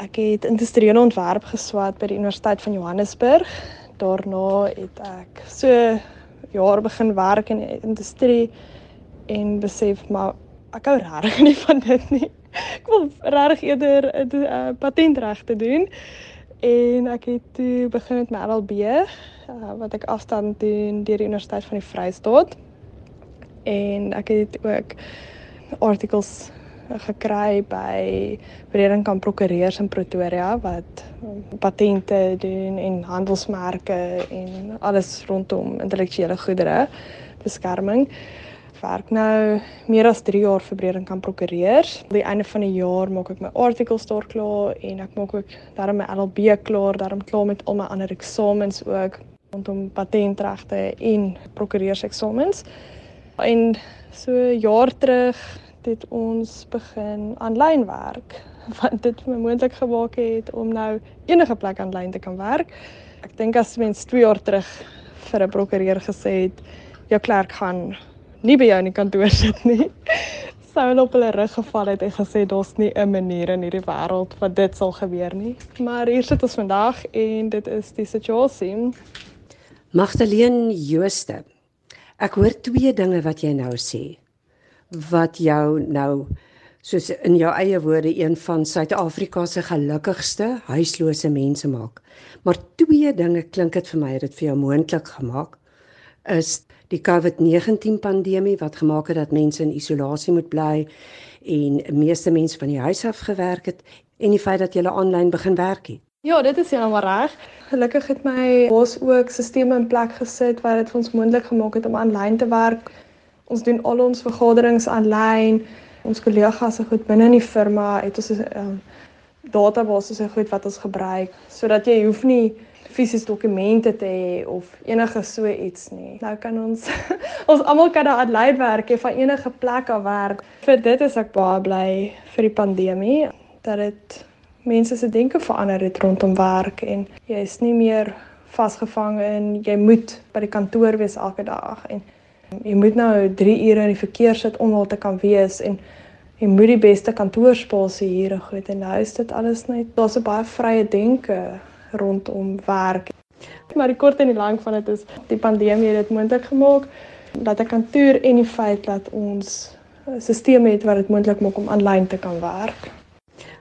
Ek het industriële ontwerp geswat by die Universiteit van Johannesburg. Daarna het ek so jaar begin werk in die industrie en besef maar ek hou regtig nie van dit nie. Ek wil regtig eerder 'n uh, eh, patentreg te doen. En ek het toe begin met my LLB uh, wat ek afstand doen deur die Universiteit van die Vrystaat. En ek het ook artikels gekry by Bredenkamp Prokureurs in Pretoria wat patente doen en handelsmerke en alles rondom intellektuele goedere beskerming werk nou meer as 3 jaar vir Bredenkamp Prokureurs. Aan die einde van die jaar maak ek my artikels daar klaar en ek maak ook daarom my LLB klaar, daarom klaar met al my ander eksamens ook rondom patentregte en prokureurseksamens. En so jaar terug het ons begin aanlyn werk want dit my moontlik gemaak het om nou enige plek aanlyn te kan werk. Ek dink as mens 2 jaar terug vir 'n prokureur gesê het jou klerk gaan nie by jou in die kantoor sit nie. Sou hulle op hulle rug geval het en gesê daar's nie 'n manier in hierdie wêreld wat dit sal gebeur nie. Maar hier sit ons vandag en dit is die situasie. Magdalene Jooste. Ek hoor twee dinge wat jy nou sê wat jou nou soos in jou eie woorde een van Suid-Afrika se gelukkigste huislose mense maak. Maar twee dinge klink dit vir my het dit vir jou moontlik gemaak is die COVID-19 pandemie wat gemaak het dat mense in isolasie moet bly en meeste mense van die huis af gewerk het en die feit dat jy aanlyn begin werk het. Ja, dit is heeltemal reg. Gelukkig het my bos ook stelsels in plek gesit wat dit vir ons moontlik gemaak het om aanlyn te werk. Ons doen al ons vergaderings aanlyn. Ons kollegas se goed binne in die firma het ons 'n um, database se goed wat ons gebruik sodat jy hoef nie fisies dokumente te hê of enige so iets nie. Nou kan ons ons almal kan daar aanlyn werk en van enige plek af werk. Vir dit is ek baie bly vir die pandemie dat dit mense se denke verander het rondom werk en jy is nie meer vasgevang in jy moet by die kantoor wees elke dag en jy moet nou 3 ure in die verkeer sit om daar te kan wees en jy moet die beste kantoorspasie hier en goed en nou is dit alles net daar's 'n baie vrye denke rondom werk. Maar die kort en die lank van dit is die pandemie het dit moontlik gemaak dat 'n kantoor en die feit dat ons 'n stelsel het wat dit moontlik maak om aanlyn te kan werk.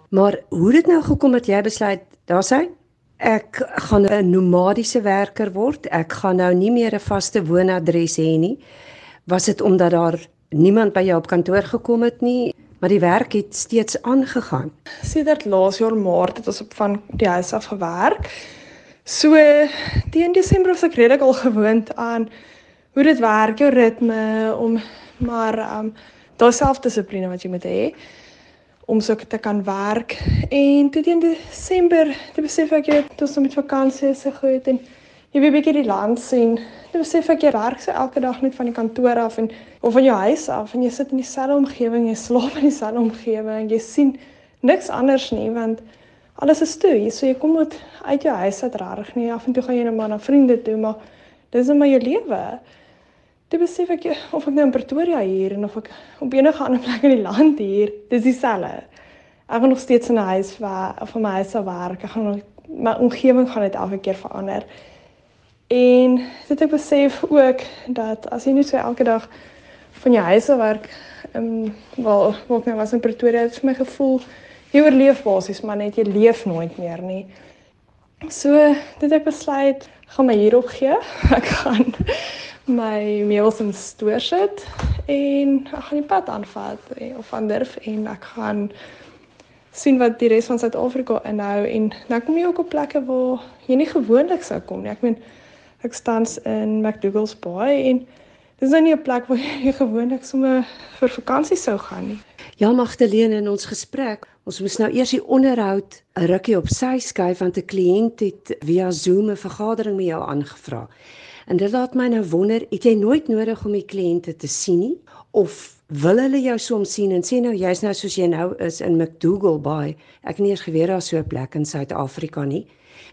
Maar hoe het nou gekom dat jy besluit, daar's hy? Ek gaan 'n nomadiese werker word. Ek gaan nou nie meer 'n vaste woonadres hê nie. Was dit omdat daar niemand by jou op kantoor gekom het nie? maar die werk het steeds aangegaan. Sedert laas jaar Maart het ons op van die huis af gewerk. So teen Desember was ek redelik al gewoond aan hoe dit werk, jou ritme om maar um daai selfdissipline wat jy moet hê om so te kan werk. En toe teen Desember, toe besef ek jy het ons met vakansie se goed en jy 'n bietjie die land sien. Jy besef ek jy werk so elke dag net van die kantoor af en of van jou huis af en jy sit in dieselfde omgewing, jy slaap in dieselfde omgewing, jy sien niks anders nie want alles is toe. So jy kom uit uit jou huis uit reg nie. Af en toe gaan jy net maar na vriende toe, maar dis net maar jou lewe. Jy besef ek of ek nou in Pretoria hier en of ek op enige ander plek in die land hier, dis dieselfde. Ek gaan nog steeds in 'n huis waar of in my huis sou werk. Ek gaan nog my omgewing gaan net elke keer verander. En dit ek besef ook dat as jy net so elke dag van jou huis af werk, ehm um, wel, wat my was in Pretoria, het vir my gevoel jy oorleef basies, maar net jy leef nooit meer nie. So, dit ek besluit, gaan my hier opgee. Ek gaan my meubels in stoor sit en ek gaan die pad aanvat eh, of ander en ek gaan sien wat die res van Suid-Afrika inhou en dan kom jy ook op plekke waar jy nie gewoonlik sou kom nie. Ek meen Ek staan in McDougall's Bay en dis nou nie 'n plek waar jy gewoonlik sommer vir vakansie sou gaan nie. Ja, Magdalene in ons gesprek, ons moes nou eers die onderhoud 'n rukkie op sy skuif want 'n kliënt het via Zoom 'n vergadering met jou aangevra. En dit laat my nou wonder, het jy nooit nodig om die kliënte te sien nie of wil hulle jou soms sien en sê nou jy's nou soos jy nou is in McDougall Bay. Ek het nie eens geweet daar so 'n plek in Suid-Afrika nie.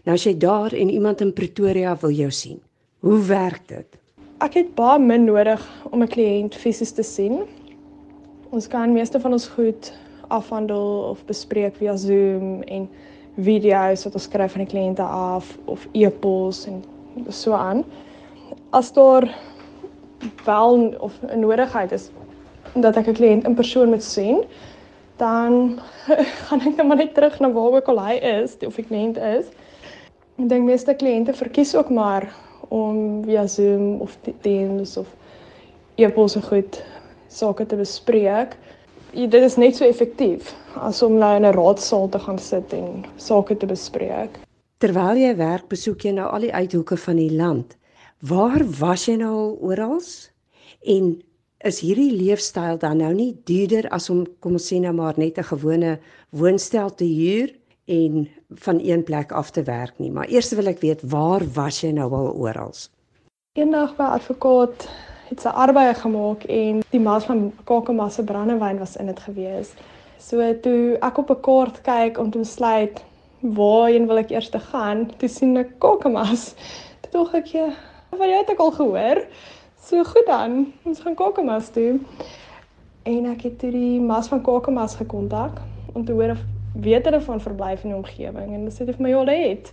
Nou as jy daar en iemand in Pretoria wil jou sien. Hoe werk dit? Ek het baie min nodig om 'n kliënt fisies te sien. Ons kan meeste van ons goed afhandel of bespreek via Zoom en video's wat ons skryf van die kliënte af of e-pos en so aan. As daar wel of 'n nodigheid is dat ek 'n kliënt in persoon moet sien, dan gaan ek net maar net terug na waar ook al hy is of die kliënt is. Ek dink meeste kliënte verkies ook maar om via Zoom of Teams of e-pos en goed sake te bespreek. Dit is net so effektief as om nou in 'n raadsaal te gaan sit en sake te bespreek. Terwyl jy werk, besoek jy nou al die uithoeke van die land. Waar was jy nou al oral? En is hierdie leefstyl dan nou nie duurder as om kom ons sê nou maar net 'n gewone woonstel te huur en van een plek af te werk nie. Maar eers wil ek weet waar was jy nou al oral? Eendag by advokaat het sy arbeie gemaak en die mas van Kakema se brandewyn was in dit gewees. So toe ek op 'n kaart kyk om te besluit waarheen wil ek eers te gaan, toe sien ek Kakemas. Toe dink ek, ja, "Wat jy het ek al gehoor?" So goed dan, ons gaan Kakemas toe. En ek het toe die mas van Kakemas gekontak om te hoor of weet hulle van verblyf in die omgewing en hulle sê vir my hulle het.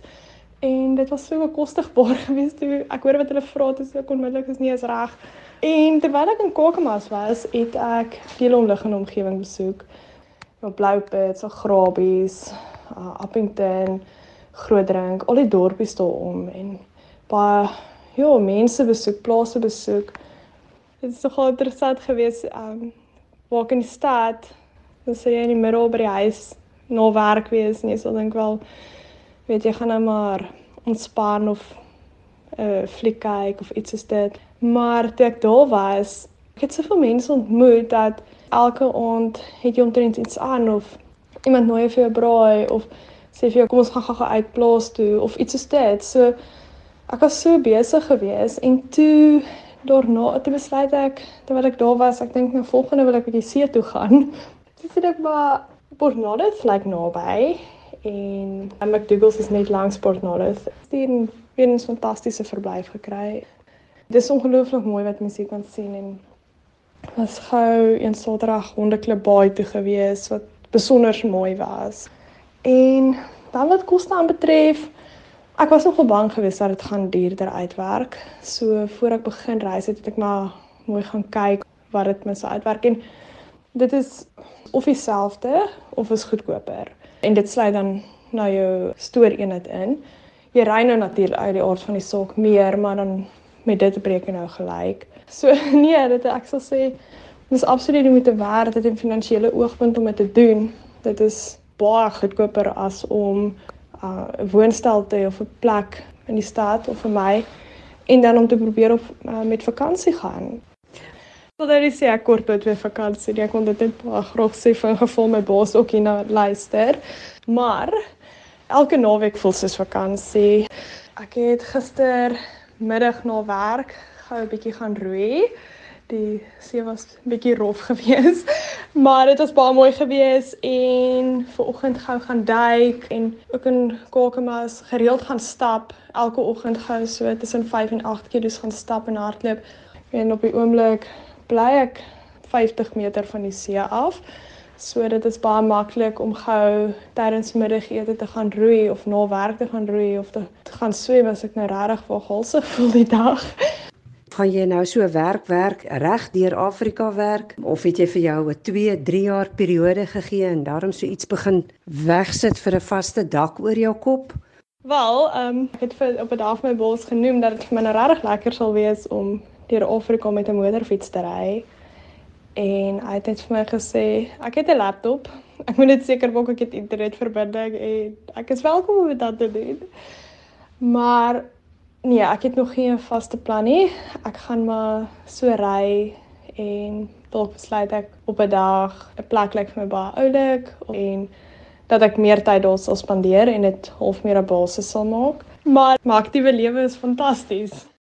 En dit was so bekostigbaar geweest toe ek hoor wat hulle vra het, so onmiddellik is nie eens reg. En terwyl ek in Kakamas was, het ek veel omliggende omgewing besoek. Ja, Bloupit, so Grabies, uh, Appington, Grootdrink, al die dorpies daarom en baie ja, mense besoek, plase besoek. Dit is nogal interessant geweest um waar in die stad, dan sê jy in die middel by die huis na werk wees en jy sal dink wel weet jy gaan nou maar ontspan of 'n uh, eh, fliek kyk of iets is dit. Maar toe ek daar was, ek het soveel mense ontmoet dat elke aand het jy omtrent iets aan of iemand nooi vir jou braai of sê vir jou kom ons gaan gou uit plaas toe of iets is dit. So ek was so besig geweest en toe daarna toe besluit ek terwyl ek daar was, ek dink nou volgende wil ek bietjie see toe gaan. Dis so, ek maar Port Nolloth lyk naby en McDougal's is net langs Port Nolloth. Dit het 'n fantastiese verblyf gekry. Dis ongelooflik mooi wat mens hier kan sien en was gou een Saterdag hondeklub baie toe gewees wat besonder mooi was. En dan wat koste aan betref, ek was nogal bang geweest dat dit gaan duurder uitwerk. So voor ek begin reis het, het ek maar mooi gaan kyk wat dit mens uitwerk en dit is of dieselfde of is goedkoper. En dit sluit dan na jou stooreenheid in. Jy ry nou natuurlik uit die aard van die saak meer, maar dan met dit breek jy nou gelyk. So nee, dit ek sal sê dis absoluut nie moet werd dit 'n finansiële oogpunt om dit te doen. Dit is baie goedkoper as om uh, uh, woonstel te of 'n plek in die stad of vir my en dan om te probeer op uh, met vakansie gaan. Wat dan is ek kort by twee vakansie. Ek kon dit net baie graag sê vir geval my baas ook hier na luister. Maar elke naweek voel soos vakansie. Ek het gister middag na werk gou 'n bietjie gaan roei. Die see was bietjie rof geweest, maar dit was baie mooi geweest en vanoggend gou gaan duik en ook in Kakamas gereeld gaan stap. Elke oggend gou so tussen 5 en 8 km gaan stap en hardloop. En op die oomblik bly ek 50 meter van die see af. So dit is baie maklik om gou tydens middagete te gaan roei of na werk te gaan roei of te, te gaan swem as ek nou regtig vir halsig voel die dag. Gaan jy nou so werk werk reg deur Afrika werk of het jy vir jou 'n 2, 3 jaar periode gegee en daarom so iets begin wegsit vir 'n vaste dak oor jou kop? Wel, ehm um, ek het vir op 'n dag my bos genoem dat dit vir my nou regtig lekker sal wees om deur Afrika met 'n motorfiets te ry. En hy het net vir my gesê, ek het 'n laptop. Ek moet net seker maak ek het internetverbinding en ek is welkom om dit te doen. Maar nee, ek het nog geen vaste plan nie. Ek gaan maar so ry en dalk besluit ek op 'n dag 'n plek lyk vir my baie oulik en dat ek meer tyd daar sal spandeer en dit half meer 'n basis sal maak. Maar my aktiewe lewe is fantasties.